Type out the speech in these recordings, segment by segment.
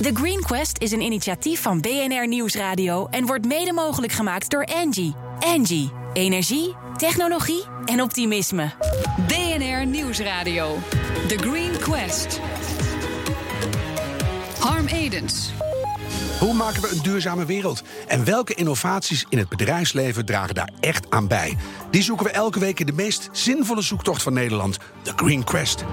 The Green Quest is een initiatief van BNR Nieuwsradio en wordt mede mogelijk gemaakt door Angie. Angie, energie, technologie en optimisme. BNR Nieuwsradio. The Green Quest. Harm Edens. Hoe maken we een duurzame wereld? En welke innovaties in het bedrijfsleven dragen daar echt aan bij? Die zoeken we elke week in de meest zinvolle zoektocht van Nederland, de Green Quest.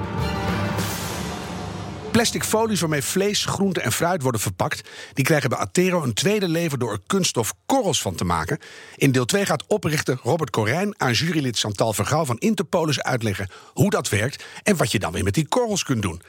Plastic folies waarmee vlees, groente en fruit worden verpakt... die krijgen bij Atero een tweede leven door er kunststof korrels van te maken. In deel 2 gaat oprichter Robert Corijn aan jurylid Chantal Vergouw van Interpolis uitleggen hoe dat werkt... en wat je dan weer met die korrels kunt doen.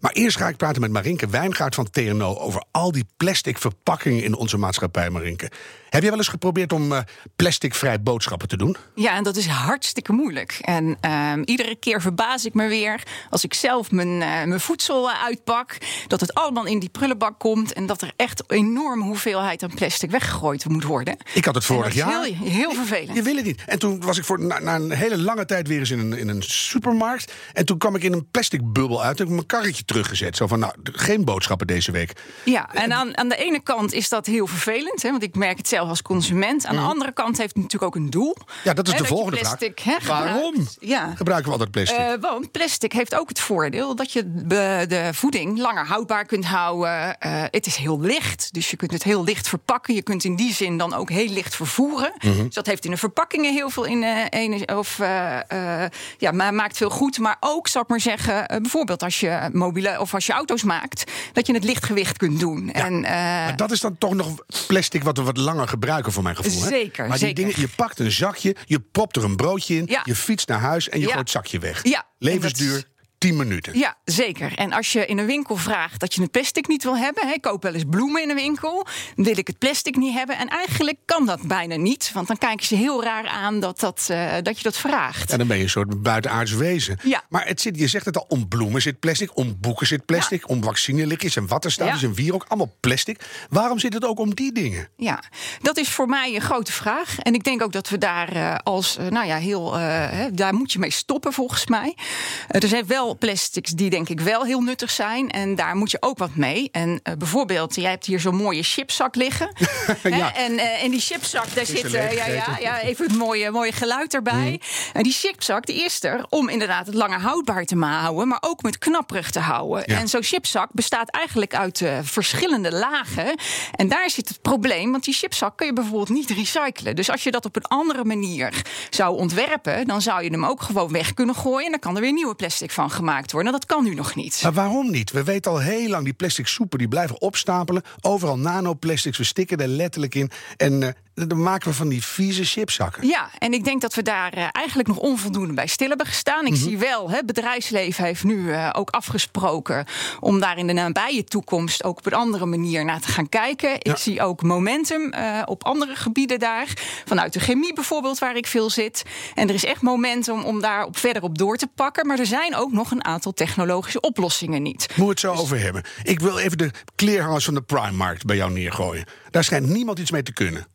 Maar eerst ga ik praten met Marinke Wijngaard van TNO over al die plastic verpakkingen in onze maatschappij, Marinke. Heb je wel eens geprobeerd om uh, plasticvrij boodschappen te doen? Ja, en dat is hartstikke moeilijk. En uh, iedere keer verbaas ik me weer als ik zelf mijn, uh, mijn voedsel uitpak, dat het allemaal in die prullenbak komt en dat er echt enorme hoeveelheid aan plastic weggegooid moet worden. Ik had het vorig jaar. Heel, heel vervelend. Je, je, wil het niet. En toen was ik voor, na, na, een hele lange tijd weer eens in een, in een supermarkt. En toen kwam ik in een plastic bubbel uit en heb ik mijn karretje teruggezet. Zo van, nou, geen boodschappen deze week. Ja, en aan, aan de ene kant is dat heel vervelend, hè, want ik merk het zelf als consument. Aan de andere kant heeft het natuurlijk ook een doel. Ja, dat is de dat volgende plastic, vraag. Hè, Waarom ja. gebruiken we altijd plastic? Uh, want plastic heeft ook het voordeel dat je de voeding langer houdbaar kunt houden. Uh, het is heel licht, dus je kunt het heel licht verpakken. Je kunt in die zin dan ook heel licht vervoeren. Mm -hmm. Dus dat heeft in de verpakkingen heel veel in uh, energie. Of ja, maar maakt veel goed. Maar ook, zal ik maar zeggen, bijvoorbeeld als je mobiele of als je auto's maakt, dat je het lichtgewicht kunt doen. Ja, en, maar dat is dan toch nog plastic wat we wat langer gebruiken, voor mijn gevoel. Hè? Zeker. Maar die zeker. dingen, je pakt een zakje, je propt er een broodje in, Ja. je fietst naar huis en je Ja. gooit het zakje weg. Ja, en Levensduur 10 minuten. Ja, zeker. En als je in een winkel vraagt dat je het plastic niet wil hebben, hè, ik koop wel eens bloemen in een winkel, wil ik het plastic niet hebben. En eigenlijk kan dat bijna niet, want dan kijken ze heel raar aan dat, dat, eh, dat je dat vraagt. En dan ben je een soort buitenaards wezen. Ja. Maar het zit, je zegt het al, om bloemen zit plastic, om boeken zit plastic, om vaccinelikjes en wattenstaafjes Ja. en wierook, allemaal plastic. Waarom zit het ook om die dingen? Ja, dat is voor mij een grote vraag. En ik denk ook dat we daar eh, als, eh, nou ja, heel, daar moet je mee stoppen volgens mij. Er zijn wel plastics die denk ik wel heel nuttig zijn. En daar moet je ook wat mee. En eh, bijvoorbeeld, jij hebt hier zo'n mooie chipzak liggen. Ja. En eh, in die chipzak, daar zit, eh, ja, ja, ja, even het mooie, mooie geluid erbij. En die chipzak, die is er om inderdaad het langer houdbaar te houden. Maar ook met knapperig te houden. Ja. En zo'n chipzak bestaat eigenlijk uit verschillende lagen. En daar zit het probleem, want die chipzak kun je bijvoorbeeld niet recyclen. Dus als je dat op een andere manier zou ontwerpen, dan zou je hem ook gewoon weg kunnen gooien. En dan kan er weer nieuwe plastic van gemaakt worden. Nou, dat kan nu nog niet. Maar waarom niet? We weten al heel lang, die plastic soepen die blijven opstapelen. Overal nanoplastics, we stikken er letterlijk in. En eh, dan maken we van die vieze chipzakken. Ja, en ik denk dat we daar eh, eigenlijk nog onvoldoende bij stil hebben gestaan. Mhm. Ik zie wel, het bedrijfsleven heeft nu eh, ook afgesproken om daar in de nabije toekomst ook op een andere manier naar te gaan kijken. Ja. Ik zie ook momentum eh, op andere gebieden daar, vanuit de chemie bijvoorbeeld, waar ik veel zit. En er is echt momentum om daar op verder op door te pakken. Maar er zijn ook nog een aantal technologische oplossingen niet. Moeten we het zo over hebben? Ik wil even de kleerhangers van de Primark bij jou neergooien. Daar schijnt niemand iets mee te kunnen.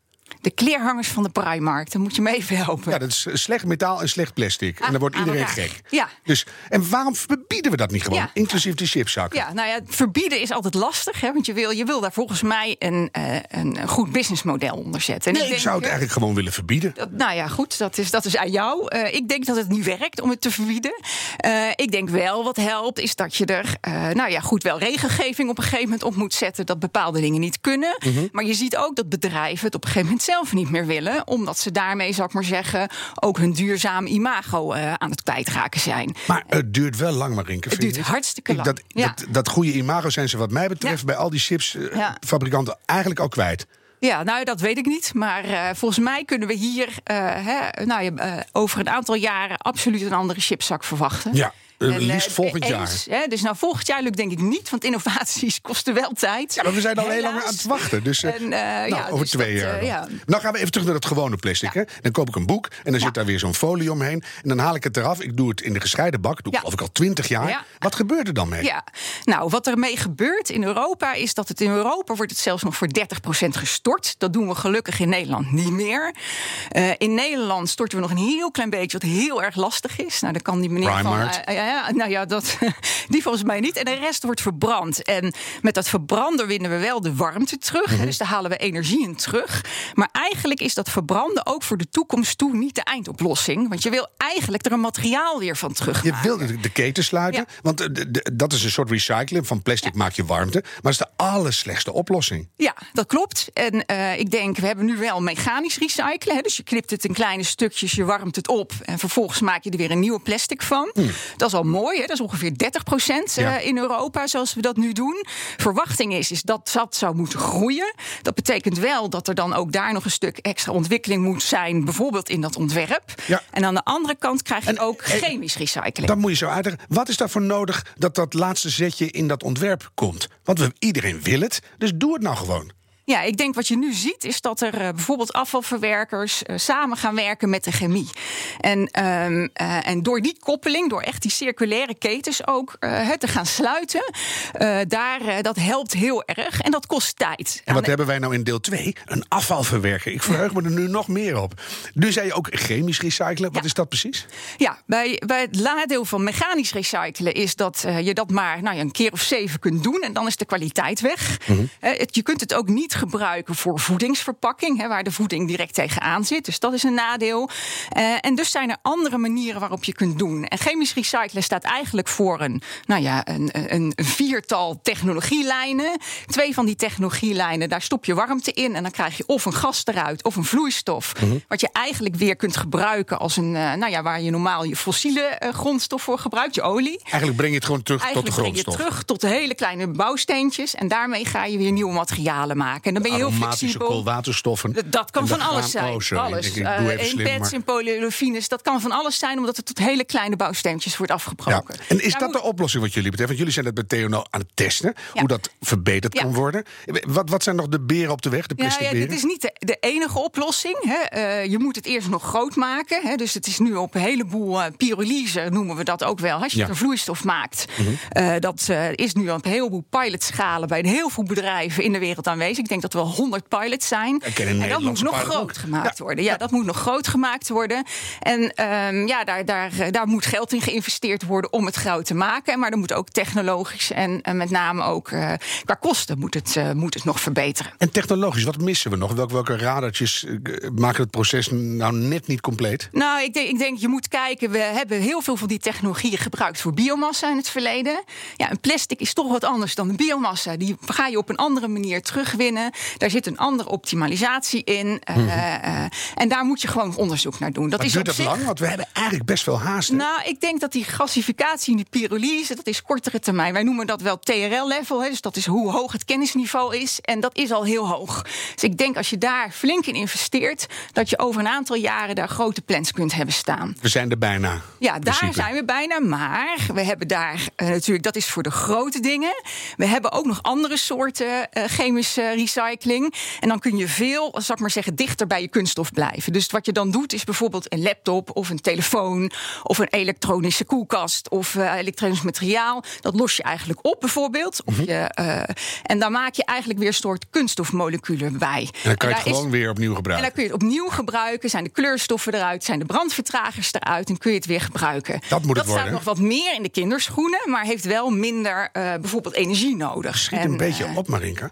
De kleerhangers van de Primark, dan moet je me even helpen. Ja, dat is slecht metaal en slecht plastic. en Ah, dan wordt aan iedereen elkaar. gek. Ja. Dus, en waarom verbieden we dat niet gewoon? Ja. Inclusief die chipzakken. Ja, nou ja, verbieden is altijd lastig. Hè, want je wil, je wil daar volgens mij een, eh, een goed businessmodel onder zetten. En Nee, ik denk, zou het eh, eigenlijk gewoon willen verbieden. dat- nou ja, goed, dat is, dat is aan jou. Eh, ik denk dat het niet werkt om het te verbieden. Ik denk wel wat helpt, is dat je er, nou ja, goed, wel regelgeving op een gegeven moment op moet zetten dat bepaalde dingen niet kunnen. Mhm. Maar je ziet ook dat bedrijven het op een gegeven moment zelf niet meer willen, omdat ze daarmee, zal ik maar zeggen, ook hun duurzaam imago eh, aan het kwijtraken zijn. Maar het duurt wel lang, Marinke. Het duurt hartstikke Ik- lang. Dat, Ja. dat, dat goede imago zijn ze wat mij betreft Ja. bij al die Ja. chipsfabrikanten eigenlijk al kwijt. Ja, nou dat weet ik niet. Maar eh, volgens mij kunnen we hier eh, hè, nou, ja, over een aantal jaren absoluut een andere chipzak verwachten. Ja, eh, liefst eh, volgend eens, Hè, dus nou, volgend jaar lukt denk ik niet, want innovaties kosten wel tijd. Ja, maar we zijn al heel lang aan het wachten. Dus eh, En, nou, ja, over dus twee dat, jaar. ja. Nou gaan we even terug naar het gewone plastic. Hè? Dan koop ik een boek en dan zit daar weer zo'n folie omheen. En dan haal ik het eraf. Ik doe het in de gescheiden bak. Doe ik geloof ik al twintig jaar. Ja. Wat gebeurt er dan mee? Ja, nou, wat ermee gebeurt in Europa is dat het in Europa wordt het zelfs nog voor 30% gestort. Dat doen we gelukkig in Nederland niet meer. In Nederland storten we nog een heel klein beetje, wat heel erg lastig is. Nou, dan kan die meneer Primark. van, Hè? Nou ja, dat, die volgens mij niet. En de rest wordt verbrand. En met dat verbranden winnen we wel de warmte terug. Dus daar halen we energie in terug. Maar eigenlijk is dat verbranden ook voor de toekomst toe niet de eindoplossing. Want je wil eigenlijk er een materiaal weer van terug. Je wil de, keten sluiten. Ja. Want de- de- dat is een soort recycling. Van plastic maak je warmte. Maar dat is de allerslechtste oplossing. Ja, dat klopt. En eh, ik denk, we hebben nu wel mechanisch recyclen. Hè? Dus je knipt het in kleine stukjes, je warmt het op. En vervolgens maak je er weer een nieuwe plastic van. Dat is al mooi. Hè? Dat is ongeveer 30 procent Ja. in Europa, zoals we dat nu doen. Verwachting is, is dat dat zou moeten groeien. Dat betekent wel dat er dan ook daar nog een stuk extra ontwikkeling moet zijn. Bijvoorbeeld in dat ontwerp. Ja. En aan de andere kant krijg je En, ook eh, chemisch recycling. Dan moet je zo uitleggen. Wat is daarvoor nodig dat dat laatste zetje in dat ontwerp komt? Want we, iedereen wil het. Dus doe het nou gewoon. Ja, ik denk wat je nu ziet is dat er eh, bijvoorbeeld afvalverwerkers eh, samen gaan werken met de chemie. En, ehm, eh, en door die koppeling, door echt die circulaire ketens ook te gaan sluiten, daar, dat helpt heel erg en dat kost tijd. En wat hebben wij nou in deel 2? Een afvalverwerker. Ik verheug me er nu nog meer op. Nu zei je ook chemisch recyclen. Wat Ja. is dat precies? Ja, bij, bij het nadeel van mechanisch recyclen is dat je dat maar nou ja, een keer of zeven kunt doen en dan is de kwaliteit weg. Het- je kunt het ook niet gebruiken voor voedingsverpakking, hè, waar de voeding direct tegenaan zit. Dus dat is een nadeel. Eh, en dus zijn er andere manieren waarop je kunt doen. En chemisch recyclen staat eigenlijk voor een, nou ja, een, een, een viertal technologielijnen. Twee van die technologielijnen, daar stop je warmte in en dan krijg je of een gas eruit of een vloeistof. Wat je eigenlijk weer kunt gebruiken als een, eh, nou ja, waar je normaal je fossiele eh, grondstof voor gebruikt, je olie. Eigenlijk breng je het gewoon terug Eigenlijk tot de breng je grondstof. terug tot de hele kleine bouwsteentjes. En daarmee ga je weer nieuwe materialen maken. En dan ben je heel flexibel. koolwaterstoffen. Dat- Dat kan van alles zijn. Oh, alles. Ik, ik in maar- in polyolefines. Dat kan van alles zijn, omdat het tot hele kleine bouwsteentjes wordt Ja. afgebroken. En is dat moet- de oplossing wat jullie betreft? Want jullie zijn dat bij TNO aan het testen. Ja. Hoe dat verbeterd Ja. kan worden. Wat, wat zijn nog de beren op de weg? De Ja, plastic ja, dit is niet de, de enige oplossing. Hè. Eh, je moet het eerst nog groot maken. Hè. Dus het is nu op een heleboel eh, pyrolyse, noemen we dat ook wel. Als je Ja. Er vloeistof maakt. Eh, dat eh, is nu op een heleboel pilotschalen bij heel veel bedrijven in de wereld aanwezig. Ik denk dat er wel 100 pilots zijn. Een en dat moet nog groot ook. gemaakt Ja. worden. Ja, dat moet nog groot gemaakt worden. En ehm, ja, daar, daar, eh, daar moet geld in geïnvesteerd worden om het groot te maken. Maar er moet ook technologisch en, en met name ook eh, qua kosten moet het, eh, moet het nog verbeteren. En technologisch, wat missen we nog? Welke, welke radartjes eh, maken het proces nou net niet compleet? Nou, ik denk, ik denk je moet kijken. We hebben heel veel van die technologieën gebruikt voor biomassa in het verleden. Ja, een plastic is toch wat anders dan de biomassa. Die ga je op een andere manier terugwinnen. Daar zit een andere optimalisatie in. Eh, eh, en daar moet je gewoon onderzoek naar doen. Dat Maar is duurt dat zich- lang? Want we hebben eigenlijk best veel haast. hè? Nou, ik denk dat die gasificatie en die pyrolyse, dat is kortere termijn. Wij noemen dat wel TRL-level, dus dat is hoe hoog het kennisniveau is. En dat is al heel hoog. Dus ik denk als je daar flink in investeert, dat je over een aantal jaren daar grote plans kunt hebben staan. we zijn er bijna. Ja, daar principe. zijn we bijna. Maar we hebben daar eh, natuurlijk, dat is voor de grote dingen. We hebben ook nog andere soorten chemische recycling. En dan kun je veel, zal ik maar zeggen, dichter bij je kunststof blijven. Dus wat je dan doet, is bijvoorbeeld een laptop of een telefoon of een elektronische koelkast of eh, elektronisch materiaal. Dat los je eigenlijk op, bijvoorbeeld. Of je, eh, en dan maak je eigenlijk weer een soort kunststofmoleculen bij. En dan kan je daar het is- gewoon weer opnieuw en gebruiken. dan kun je het opnieuw gebruiken. Zijn de kleurstoffen eruit, zijn de brandvertragers eruit en kun je het weer gebruiken. Dat moet het staat worden. nog wat meer in de kinderschoenen, maar heeft wel minder eh, bijvoorbeeld energie nodig. Schiet En, een beetje op, Marinka.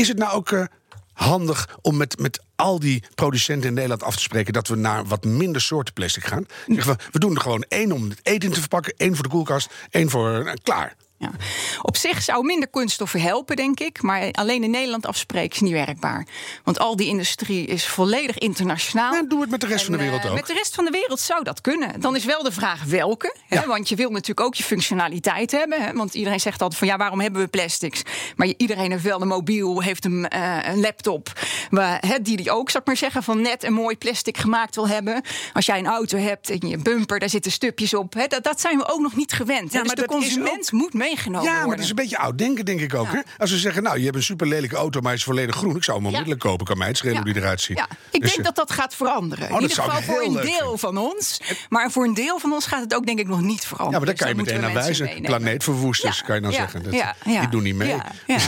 Is het nou ook eh, handig om met, met al die producenten in Nederland af te spreken... dat we naar wat minder soorten plastic gaan? We, we doen er gewoon één om het eten te verpakken... één voor de koelkast, één voor... nou, klaar. Ja. Op zich zou minder kunststoffen helpen, denk ik. Maar alleen in Nederland afspreken is niet werkbaar. Want al die industrie is volledig internationaal. En doe het met de rest van de wereld eh, ook. Met de rest van de wereld zou dat kunnen. Dan is wel de vraag welke. Ja. Hè? Want je wil natuurlijk ook je functionaliteit hebben. Hè? Want iedereen zegt altijd van ja, waarom hebben we plastics? Maar iedereen heeft wel een mobiel, heeft een, eh, een laptop. Waar, die die ook, zou ik maar zeggen, van net een mooi plastic gemaakt wil hebben. Als jij een auto hebt en je bumper, daar zitten stupjes op. Dat, dat zijn we ook nog niet gewend. Ja, dus maar de consument moet mee meegenomen Ja, maar worden. dat is een beetje oud denken, denk ik ook. Ja. Hè? Als we zeggen, nou, je hebt een super lelijke auto, maar hij is volledig groen. Ik zou hem onmiddellijk kopen. Kan mij het schelen Ja. hoe die eruit ziet. Ja, ik Dus, denk eh, dat dat gaat veranderen. dat in ieder geval voor een deel vinden. van ons. Maar voor een deel van ons gaat het ook denk ik nog niet veranderen. Ja, maar daar kan je Dus meteen naar wijzen. Planeetverwoesters, kan je dan zeggen. Dat. Die doen niet mee.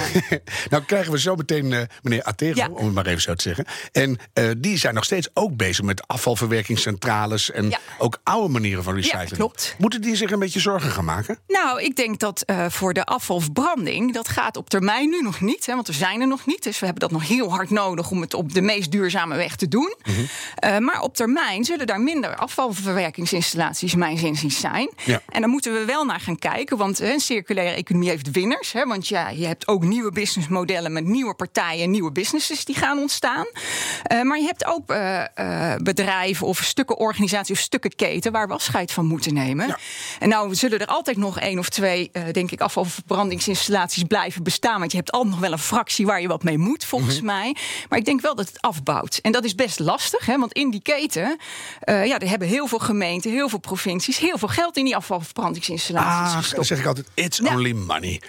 Nou krijgen we zo meteen eh, meneer Atero, om het maar even zo te zeggen. En eh, die zijn nog steeds ook bezig met afvalverwerkingscentrales... en Ja. ook oude manieren van recycling. klopt. Moeten die zich een beetje zorgen gaan maken? Nou, ik denk dat eh, voor de afvalverbranding, dat gaat op termijn nu nog niet. Hè, want we zijn er nog niet. Dus we hebben dat nog heel hard nodig om het op de meest duurzame weg te doen. Mhm. Eh, maar op termijn zullen daar minder afvalverwerkingsinstallaties, mijn zinziens, zijn. Ja. En daar moeten we wel naar gaan kijken. Want een circulaire economie heeft winners. Hè, want ja, je hebt ook nieuwe businessmodellen met nieuwe partijen, nieuwe businesses die gaan ontstaan. Eh, maar je hebt ook eh, eh, bedrijven of stukken organisaties of stukken keten waar we afscheid van moeten nemen. Ja. En nou zullen er altijd nog één of twee, denk ik, afvalverbrandingsinstallaties blijven bestaan. Want je hebt altijd nog wel een fractie waar je wat mee moet, volgens Mhm. mij. Maar ik denk wel dat het afbouwt. En dat is best lastig, hè, want in die keten, ja, er hebben heel veel gemeenten, heel veel provincies, heel veel geld in die afvalverbrandingsinstallaties Ah, dan gestopt. zeg ik altijd, it's Ja. only money.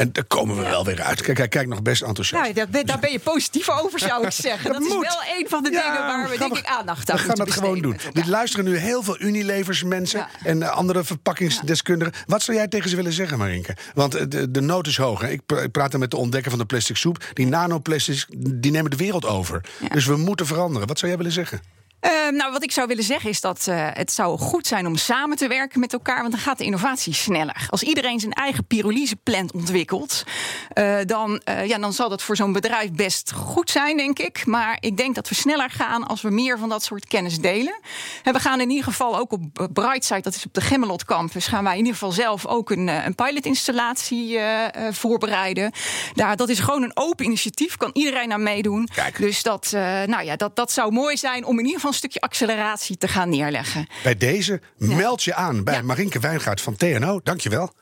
En daar komen we wel weer uit. Kijk, hij kijkt nog best enthousiast. Nou, daar ben, daar ben je positief over, zou ik zeggen. Dat, is moet. wel een van de Ja, dingen waar we, denk ik, aandacht aan We gaan dat gewoon doen. Dit luisteren nu heel veel Unilevers mensen en eh, andere verpakkingsdeskundigen. Wat zou jij tegen ze willen zeggen, Marinke? Want eh, de, de nood is hoog. Hè? Ik pra- ik praat er met de ontdekker van de plastic soep. Die nanoplastics, die nemen de wereld over. Dus we moeten veranderen. Wat zou jij willen zeggen? Eh, nou, wat ik zou willen zeggen is dat eh, het zou goed zijn om samen te werken met elkaar, want dan gaat de innovatie sneller. Als iedereen zijn eigen pyrolyseplant ontwikkelt, eh, dan, eh, ja, dan zal dat voor zo'n bedrijf best goed zijn, denk ik. Maar ik denk dat we sneller gaan als we meer van dat soort kennis delen. En we gaan in ieder geval ook op Brightside, dat is op de Gemmelot Campus, gaan wij in ieder geval zelf ook een, een pilotinstallatie voorbereiden. Daar, dat is gewoon een open initiatief, kan iedereen aan meedoen. Kijk. Dus dat, nou ja, dat, dat zou mooi zijn om in ieder geval een stukje acceleratie te gaan neerleggen. Bij deze meld je aan bij Ja. Marinke Wijngaard van TNO. Dankjewel.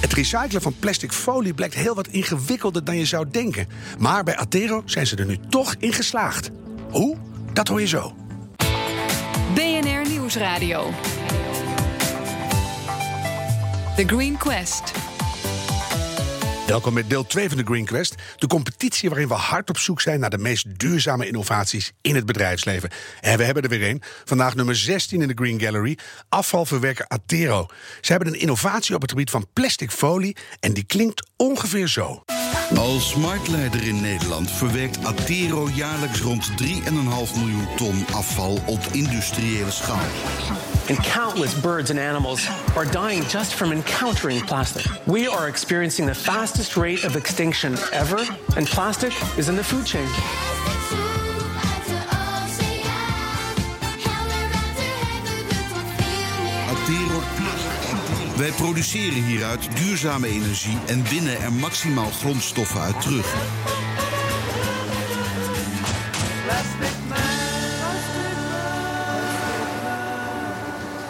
Het recyclen van plastic folie blijkt heel wat ingewikkelder dan je zou denken. Maar bij Atero zijn ze er nu toch in geslaagd. Hoe? Dat hoor je zo. BNR Nieuwsradio. The Green Quest. Welkom met deel 2 van de Green Quest. De competitie waarin we hard op zoek zijn naar de meest duurzame innovaties in het bedrijfsleven. En we hebben er weer een. Vandaag nummer 16 in de Green Gallery. Afvalverwerker Atero. Ze hebben een innovatie op het gebied van plastic folie. En die klinkt ongeveer zo. Als marktleider in Nederland verwerkt Atero jaarlijks rond 3,5 miljoen ton afval op industriële schaal. And countless birds and animals are dying just from encountering plastic. We are experiencing the fastest rate of extinction ever, and plastic is in the food chain. Atero Plus. Wij produceren hieruit duurzame energie en winnen er maximaal grondstoffen uit terug.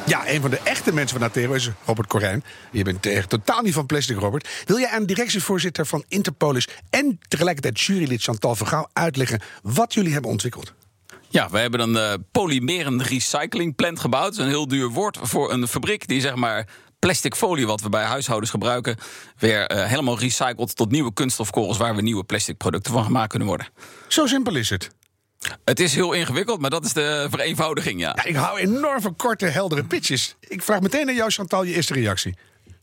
Ja, een van de echte mensen van Atero is Robert Corijn. Je bent echt totaal niet van plastic, Robert. Wil jij aan directievoorzitter van Interpolis en tegelijkertijd jurylid Chantal Vergauw uitleggen wat jullie hebben ontwikkeld? Ja, we hebben een eh polymerend recyclingplant gebouwd. Dat is een heel duur woord voor een fabriek die zeg maar plastic folie wat we bij huishoudens gebruiken, weer eh, helemaal recycled tot nieuwe kunststofkorrels waar we nieuwe plastic producten van gemaakt kunnen worden. Zo simpel is het. Het is heel ingewikkeld, maar dat is de vereenvoudiging, ja. Ik hou enorm van korte, heldere pitches. Ik vraag meteen aan jou, Chantal, je eerste reactie.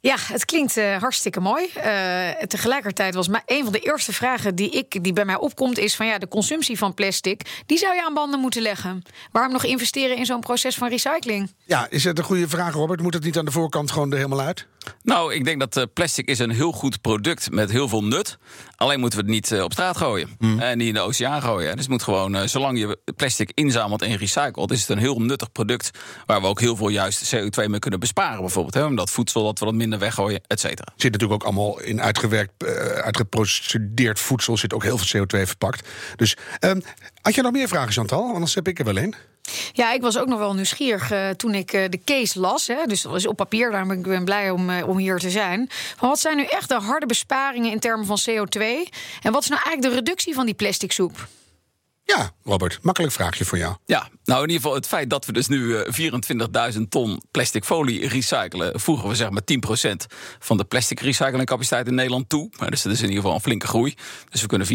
Ja, het klinkt eh, hartstikke mooi. Eh, tegelijkertijd was maar een van de eerste vragen die, ik, die bij mij opkomt... is van ja, de consumptie van plastic, die zou je aan banden moeten leggen. Waarom nog investeren in zo'n proces van recycling? Ja, is het een goede vraag, Robert? Moet het niet aan de voorkant gewoon er helemaal uit? Nou, ik denk dat eh, plastic is een heel goed product met heel veel nut. Alleen moeten we het niet op straat gooien. En niet in de oceaan gooien. Dus het moet gewoon, zolang je plastic inzamelt en recycelt... is het een heel nuttig product... waar we ook heel veel juist CO2 mee kunnen besparen bijvoorbeeld. Hè? Omdat voedsel dat we wat minder weggooien, et cetera. Zit natuurlijk ook allemaal in uitgewerkt, uh, uitgeprocedeerd voedsel... zit ook heel veel CO2 verpakt. Dus um, had je nog meer vragen, Chantal? Anders heb ik er wel een. Ja, ik was ook nog wel nieuwsgierig uh, toen ik uh, de case las. Hè, dus dat was op papier, daarom ben ik ben blij om, uh, om hier te zijn. Maar wat zijn nu echt de harde besparingen in termen van CO2? En wat is nou eigenlijk de reductie van die plastic soep? Ja, Robert, makkelijk vraagje voor jou. Ja, nou in ieder geval het feit dat we dus nu eh, 24.000 ton plastic folie recyclen... voegen we zeg maar 10% van de plastic recyclingcapaciteit in Nederland toe. Dus dat is in ieder geval een flinke groei. Dus we kunnen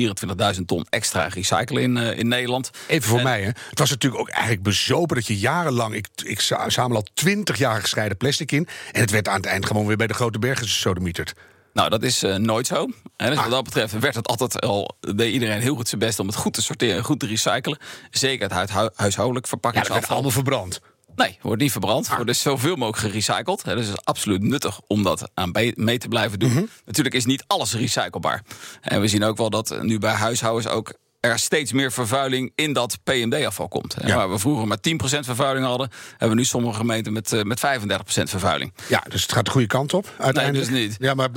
24.000 ton extra recyclen in, eh, in Nederland. Even voor En- mij, hè. Het was natuurlijk ook eigenlijk bezopen dat je jarenlang... Ik, ik za- zamel al twintig jaar gescheiden plastic in... en het werd aan het eind gewoon weer bij de grote bergen gesodemieterd. Nou, dat is eh, nooit zo. En dus wat dat betreft werd het altijd al... deed iedereen heel goed zijn best om het goed te sorteren en goed te recyclen. Zeker het huishoudelijk Ja, dat verpakkingsafval. allemaal verbrand. Nee, wordt niet verbrand. Wordt dus zoveel mogelijk gerecycled. Dus het is absoluut nuttig om dat aan mee te blijven doen. Natuurlijk is niet alles recyclebaar. En we zien ook wel dat nu bij huishoudens ook er steeds meer vervuiling in dat PMD-afval komt. Ja. Waar we vroeger maar 10% vervuiling hadden, hebben we nu sommige gemeenten met, eh, met 35% vervuiling. Ja, dus het gaat de goede kant op uiteindelijk. dus niet. Ja, maar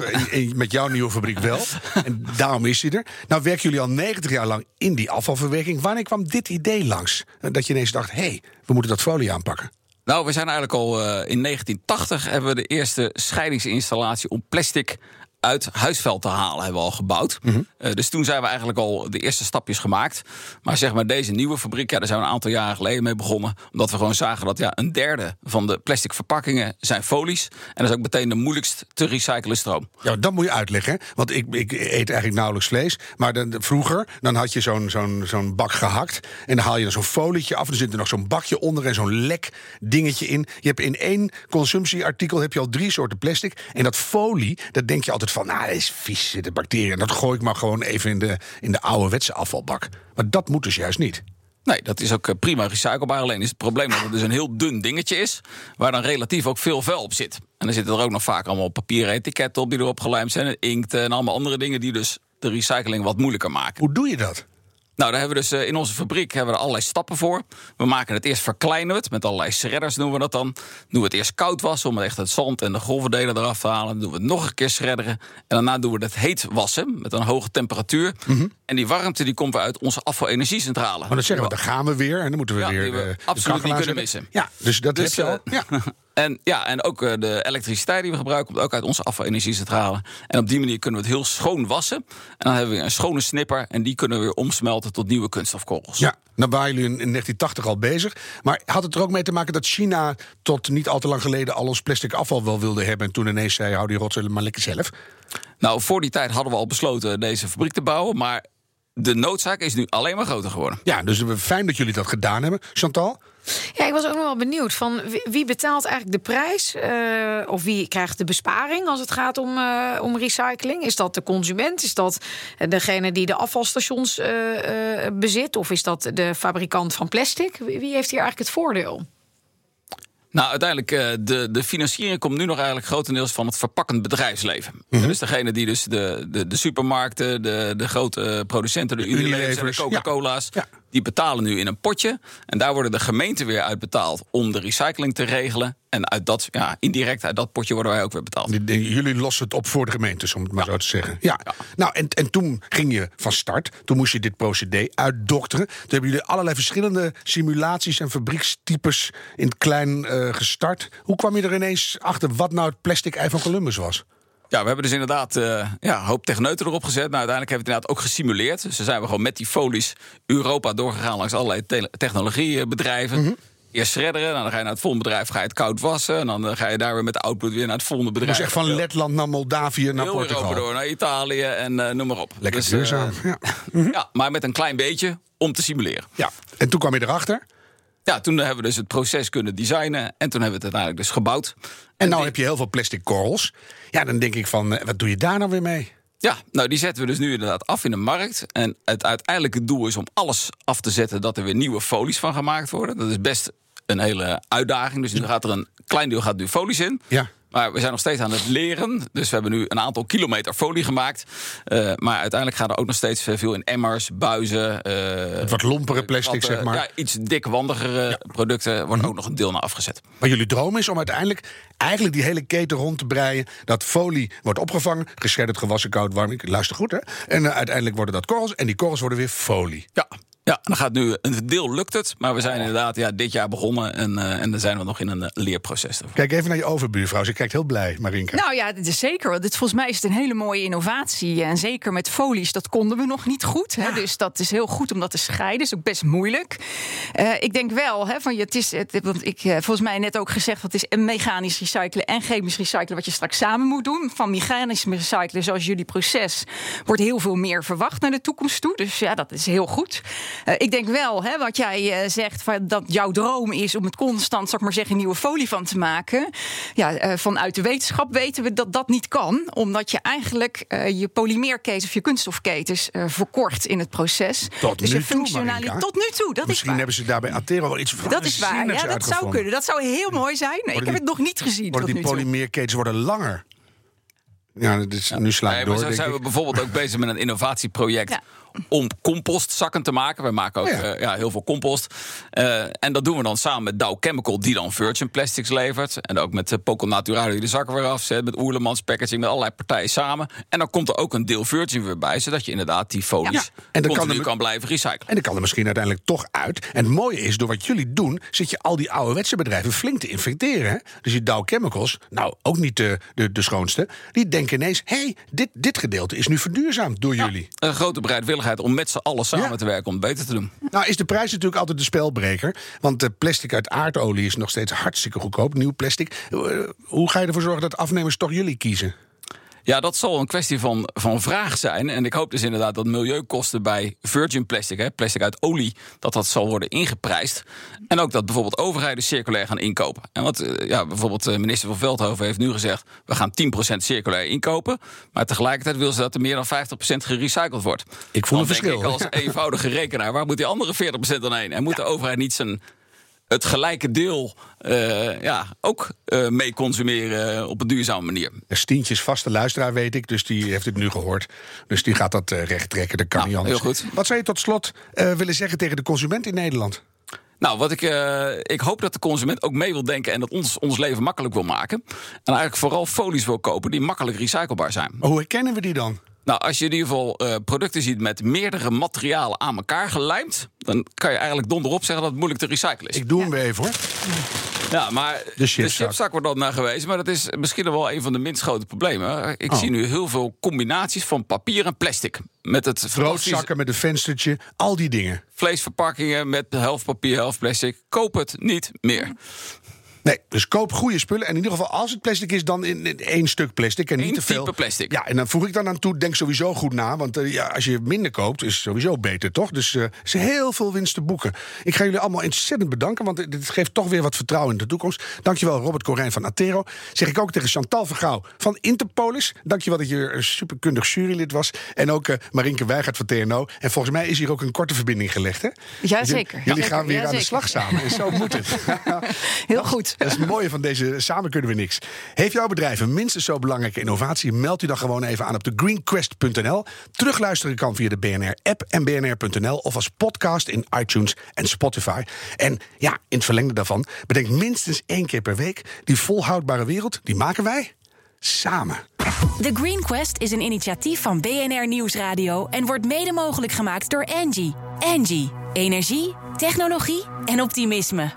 met jouw nieuwe fabriek wel. en daarom is hij er. Nou werken jullie al 90 jaar lang in die afvalverwerking. Wanneer kwam dit idee langs? Dat je ineens dacht, hé, hey, we moeten dat folie aanpakken. Nou, we zijn eigenlijk al eh, in 1980 hebben we de eerste scheidingsinstallatie om plastic uit huisveld te halen hebben we al gebouwd. Eh, dus toen zijn we eigenlijk al de eerste stapjes gemaakt. Maar zeg maar deze nieuwe fabriek, ja, daar zijn we een aantal jaren geleden mee begonnen. Omdat we gewoon zagen dat ja, een derde van de plastic verpakkingen zijn folies. En dat is ook meteen de moeilijkst te recyclen stroom. Ja, dat moet je uitleggen. Want ik, ik eet eigenlijk nauwelijks vlees. Maar dan, vroeger dan had je zo'n zo'n zo'n bak gehakt. En dan haal je zo'n folietje af. En er zit er nog zo'n bakje onder en zo'n lek dingetje in. Je hebt in één consumptieartikel heb je al drie soorten plastic. En dat folie, dat denk je altijd van... nou, dat is vies, zitten bacteriën. Dat gooi ik maar gewoon even in de, in de ouderwetse afvalbak. Maar dat moet dus juist niet. Nee, dat is ook eh, prima recyclebaar. Alleen is het probleem dat het dus een heel dun dingetje is. Waar dan relatief ook veel vuil op zit. En dan zitten er ook nog vaak allemaal papieren etiketten op die erop gelijmd zijn. Inkt en allemaal andere dingen die dus de recycling wat moeilijker maken. Hoe doe je dat? Nou, daar hebben we dus eh, in onze fabriek hebben we er allerlei stappen voor. We maken het eerst verkleinen we het met allerlei shredders noemen we dat dan. Doen we het eerst koud wassen om echt het zand en de golvendelen eraf te halen. Dan doen we het nog een keer shredderen. En daarna doen we het heet wassen met een hoge temperatuur. En die warmte die komt weer uit onze afvalenergiecentrale. Maar dan zeggen we, daar gaan we weer. En dan moeten we Ja, weer we eh, absoluut niet kunnen missen. Ja, dus dat Dus, heb je al. eh, Ja. En, ja, en ook eh, de elektriciteit die we gebruiken komt ook uit onze afvalenergiecentrale. En op die manier kunnen we het heel schoon wassen. En dan hebben we een schone snipper. En die kunnen we weer omsmelten tot nieuwe kunststofkorrels. Ja, dan waren jullie in in 1980 al bezig. Maar had het er ook mee te maken dat China tot niet al te lang geleden al ons plastic afval wel wilde hebben. En toen ineens zei: hou die rotzooi maar lekker zelf. Nou, voor die tijd hadden we al besloten deze fabriek te bouwen. Maar de noodzaak is nu alleen maar groter geworden. Ja, dus fijn dat jullie dat gedaan hebben. Chantal? Ja, ik was ook nog wel benieuwd van wie, betaalt eigenlijk de prijs eh, of wie krijgt de besparing als het gaat om, eh, om recycling? Is dat de consument? Is dat degene die de afvalstations eh, bezit? Of is dat de fabrikant van plastic? Wie heeft hier eigenlijk het voordeel? Nou, uiteindelijk, eh, de, de financiering komt nu nog eigenlijk grotendeels van het verpakkend bedrijfsleven. Dus degene die dus de, de, de supermarkten, de, de grote producenten, de Unilevers en de ja. Coca-Cola's, Ja. die betalen nu in een potje. En daar worden de gemeenten weer uit betaald om de recycling te regelen. En uit dat, ja, indirect uit dat potje worden wij ook weer betaald. Jullie lossen het op voor de gemeentes, om het maar zo te zeggen. Ja. Nou, en, en toen ging je van start. Toen moest je dit procedé uitdokteren. Toen hebben jullie allerlei verschillende simulaties en fabriekstypes in het klein eh, gestart. Hoe kwam je er ineens achter wat nou het plastic ei van Columbus was? Ja, we hebben dus inderdaad eh, ja, een hoop techneuten erop gezet. Nou, uiteindelijk hebben we het inderdaad ook gesimuleerd. Dus zijn we gewoon met die folies Europa doorgegaan langs allerlei te- technologiebedrijven. Mhm. Eerst shredderen, nou, dan ga je naar het volgende bedrijf, ga je het koud wassen. En dan eh, ga je daar weer met de output weer naar het volgende bedrijf. moest echt van Letland naar Moldavië naar Heel Portugal. Europa door, naar Italië en eh, noem maar op. Lekker Dus, eh, duurzaam. Ja. ja, maar met een klein beetje om te simuleren. ja. En toen kwam je erachter. Ja, toen hebben we dus het proces kunnen designen. En toen hebben we het uiteindelijk dus gebouwd. En nou die- heb je heel veel plastic korrels. Ja, dan denk ik van, eh, wat doe je daar nou weer mee? Ja, nou die zetten we dus nu inderdaad af in de markt. En het uiteindelijke doel is om alles af te zetten dat er weer nieuwe folies van gemaakt worden. Dat is best een hele uitdaging. Dus nu gaat er een klein deel gaat nu folies in. Ja. Maar we zijn nog steeds aan het leren. Dus we hebben nu een aantal kilometer folie gemaakt. Eh, maar uiteindelijk gaan er ook nog steeds veel in emmers, buizen. eh, Het wat lompere plastic, zeg maar. Ja, iets dikwandigere producten worden ook nog een deel naar afgezet. Maar jullie droom is om uiteindelijk eigenlijk die hele keten rond te breien. Dat folie wordt opgevangen, geschedderd, gewassen, koud, warm. Ik luister goed, hè? En eh, uiteindelijk worden dat korrels. En die korrels worden weer folie. Ja. Ja, dan gaat nu een deel lukt het, maar we zijn inderdaad ja, dit jaar begonnen en, uh, en dan zijn we nog in een uh, leerproces. Daarvoor. Kijk even naar je overbuurvrouw. Ze kijkt heel blij, Marinka. Nou ja, dit is zeker. Dit, volgens mij is het een hele mooie innovatie. En zeker met folies, dat konden we nog niet goed. Hè? Dus dat is heel goed om dat te scheiden. is ook best moeilijk. Uh, ik denk wel, hè, van, het is, het, want ik volgens mij net ook gezegd... dat is mechanisch recyclen en chemisch recyclen... wat je straks samen moet doen. Van mechanisch recyclen, zoals jullie proces... wordt heel veel meer verwacht naar de toekomst toe. Dus ja, dat is heel goed. Uh, ik denk wel, hè, wat jij uh, zegt, van, dat jouw droom is om het constant, zal ik maar zeggen, een nieuwe folie van te maken. Ja, uh, vanuit de wetenschap weten we dat dat niet kan, omdat je eigenlijk je polymeerketens of je kunststofketens verkort in het proces. Tot dus nu je functionaliteit. Tot nu toe, dat Misschien is hebben ze daarbij Atero wel iets Dat is waar, ja, dat zou kunnen. Dat zou heel mooi zijn. Ik heb het nog niet gezien. Worden die polymeerketens worden langer? Ja, dit is, nu sla ik nee, door. Zo zijn we bijvoorbeeld ook bezig met een innovatieproject. Ja om compostzakken te maken. We maken ook oh ja. Uh, ja, heel veel compost. Uh, en dat doen we dan samen met Dow Chemical, die dan virgin plastics levert. En ook met uh, Poco Naturale, die de zakken weer afzet. Met Oerlemans Packaging, met allerlei partijen samen. En dan komt er ook een deel virgin weer bij, zodat je inderdaad die folies ja. en dan kan, er, kan blijven recyclen. En dan kan er misschien uiteindelijk toch uit. En het mooie is, door wat jullie doen, zit je al die ouderwetse bedrijven flink te infecteren. Hè? Dus die Dow Chemicals, nou ook niet de, de, de schoonste, die denken ineens: hé, hey, dit, dit gedeelte is nu verduurzaamd door ja, jullie. Een grote bereidwilligheid om met z'n allen samen ja. te werken om het beter te doen. Nou is de prijs natuurlijk altijd de spelbreker. Want de plastic uit aardolie is nog steeds hartstikke goedkoop. Nieuw plastic. Hoe ga je ervoor zorgen dat afnemers toch jullie kiezen? Ja, dat zal een kwestie van, van vraag zijn. En ik hoop dus inderdaad dat milieukosten bij virgin plastic, hè, plastic uit olie, dat dat zal worden ingeprijsd. En ook dat bijvoorbeeld overheden circulair gaan inkopen. En wat ja, bijvoorbeeld minister van Veldhoven heeft nu gezegd: we gaan 10% circulair inkopen. Maar tegelijkertijd wil ze dat er meer dan 50% gerecycled wordt. Ik voel dan een verschil. Ik als eenvoudige rekenaar, waar moet die andere 40% dan heen? En moet ja. de overheid niet zijn het gelijke deel uh, ja, ook uh, mee consumeren op een duurzame manier. Stientjes vaste luisteraar weet ik, dus die heeft het nu gehoord. Dus die gaat dat uh, recht trekken, dat kan nou, niet anders. Heel goed. Wat zou je tot slot willen zeggen tegen de consument in Nederland? Nou, wat ik, uh, ik hoop dat de consument ook mee wil denken en dat ons ons leven makkelijk wil maken. En eigenlijk vooral folies wil kopen die makkelijk recyclebaar zijn. Maar hoe herkennen we die dan? Nou, als je in ieder geval uh, producten ziet met meerdere materialen aan elkaar gelijmd, dan kan je eigenlijk donderop zeggen dat het moeilijk te recyclen is. Ik doe hem weer even hoor. Ja, maar de chipzak, de chipzak wordt dan naar gewezen. Maar dat is misschien wel een van de minst grote problemen. Ik oh. zie nu heel veel combinaties van papier en plastic. Met het Broodzakken met een venstertje, al die dingen. Vleesverpakkingen met de helft papier, helft plastic. Koop het niet meer. Nee, dus koop goede spullen. En in ieder geval, als het plastic is, dan in, in één stuk plastic. En Eén niet te veel. type plastic. Ja, en dan voeg ik dan aan toe, denk sowieso goed na. Want uh, ja, als je minder koopt, is het sowieso beter, toch? Dus er uh, is heel veel winst te boeken. Ik ga jullie allemaal ontzettend bedanken, want dit geeft toch weer wat vertrouwen in de toekomst. Dankjewel, Robert Corijn van Atero. Zeg ik ook tegen Chantal Vergouw van Interpolis. Dankjewel dat je een superkundig jurylid was. En ook uh, Marinke Weigert van TNO. En volgens mij is hier ook een korte verbinding gelegd, hè? Ja, zeker. Jullie ja, gaan weer ja, aan de slag samen. En zo moet het. heel goed. Dat is het mooie van deze Samen kunnen we niks. Heeft jouw bedrijf een minstens zo belangrijke innovatie? Meld u dan gewoon even aan op de greenquest.nl. Terugluisteren kan via de BNR-app en bnr.nl of als podcast in iTunes en Spotify. En ja, in het verlengde daarvan, bedenk minstens één keer per week... die volhoudbare wereld, die maken wij samen. The Green Quest is een initiatief van BNR Nieuwsradio... en wordt mede mogelijk gemaakt door Engie. Engie. Energie, technologie en optimisme.